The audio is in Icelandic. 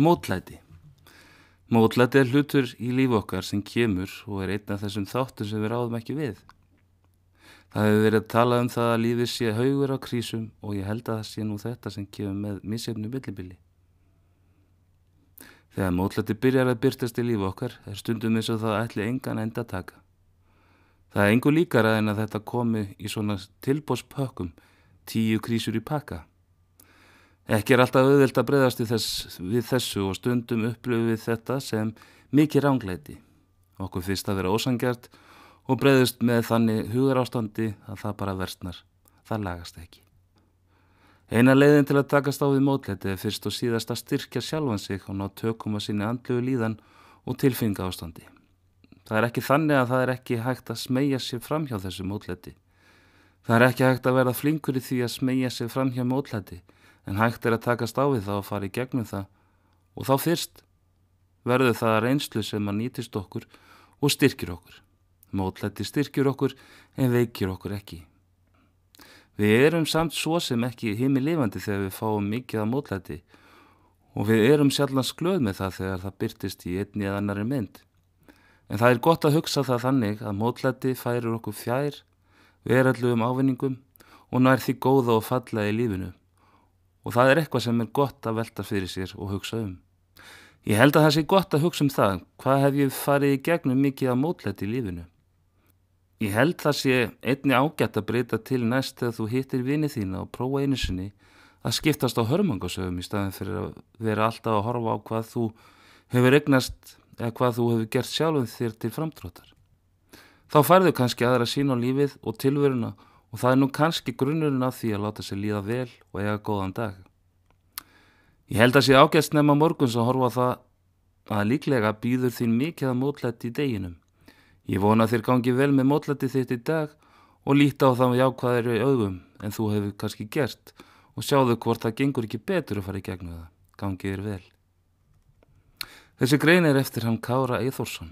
Mótlæti Mótlæti er hlutur í líf okkar sem kemur og er einn af þessum þáttum sem við ráðum ekki við. Það hefur verið að tala um það að lífið sé haugur á krísum og ég held að það sé nú þetta sem kemur með misjöfnu millibili. Þegar mótlæti byrjar að byrtast í líf okkar er stundum eins og það ætli engan enda taka. Það er engu líkara en að þetta komi í svona tilbóspökkum, tíu krísur í pakka. Ekki er alltaf auðvilt að breyðast þess, við þessu og stundum upplöfu við þetta sem mikið rángleiti. Okkur fyrst að vera ósangjart og breyðust með þannig hugar ástandi að það bara versnar. Það lagast ekki. Eina leiðin til að takast á við mótleiti er fyrst og síðast að styrkja sjálfan sig og ná tökum að sína andlugu líðan og tilfinninga ástandi. Það er ekki þannig að það er ekki hægt að smegja sér fram hjá þessu mótleiti. Það er ekki hægt að verða flinkur í því að smegja sér fram hjá mótleiti en hægt er að takast á við það og fara í gegnum það og þá fyrst verður það reynslu sem að nýtist okkur og styrkir okkur. Mótlætti styrkir okkur en veikir okkur ekki. Við erum samt svo sem ekki heimi lifandi þegar við fáum mikið af mótlætti og við erum sjálfans glöð með það þegar það byrtist í einni eða annari mynd. En það er gott að hugsa það þannig að mótlætti færir okkur fjær, verallu ávinningum og nær því góða og falla í lífinu og það er eitthvað sem er gott að velta fyrir sér og hugsa um. Ég held að það sé gott að hugsa um það, hvað hef ég farið í gegnum mikið að mótlæti í lífinu. Ég held það sé einni ágætt að breyta til næst þegar þú hittir vinið þína og prófa einu sinni að skiptast á hörmangasögum í staðin fyrir að vera alltaf að horfa á hvað þú hefur egnast eða hvað þú hefur gert sjálfum þér til framtrótar. Þá færðu kannski aðra sín á lífið og tilveruna og það er nú kannski grunnurinn af því að láta sér líða vel og eiga góðan dag. Ég held að sé ágæst nefna morguns að horfa það að líklega býður þín mikið að mótlætti í deginum. Ég vona þér gangi vel með mótlætti þitt í dag og líta á það með jákvæðir í augum en þú hefur kannski gert og sjáðu hvort það gengur ekki betur að fara í gegnum það. Gangið er vel. Þessi grein er eftir hann Kára Eithórsson.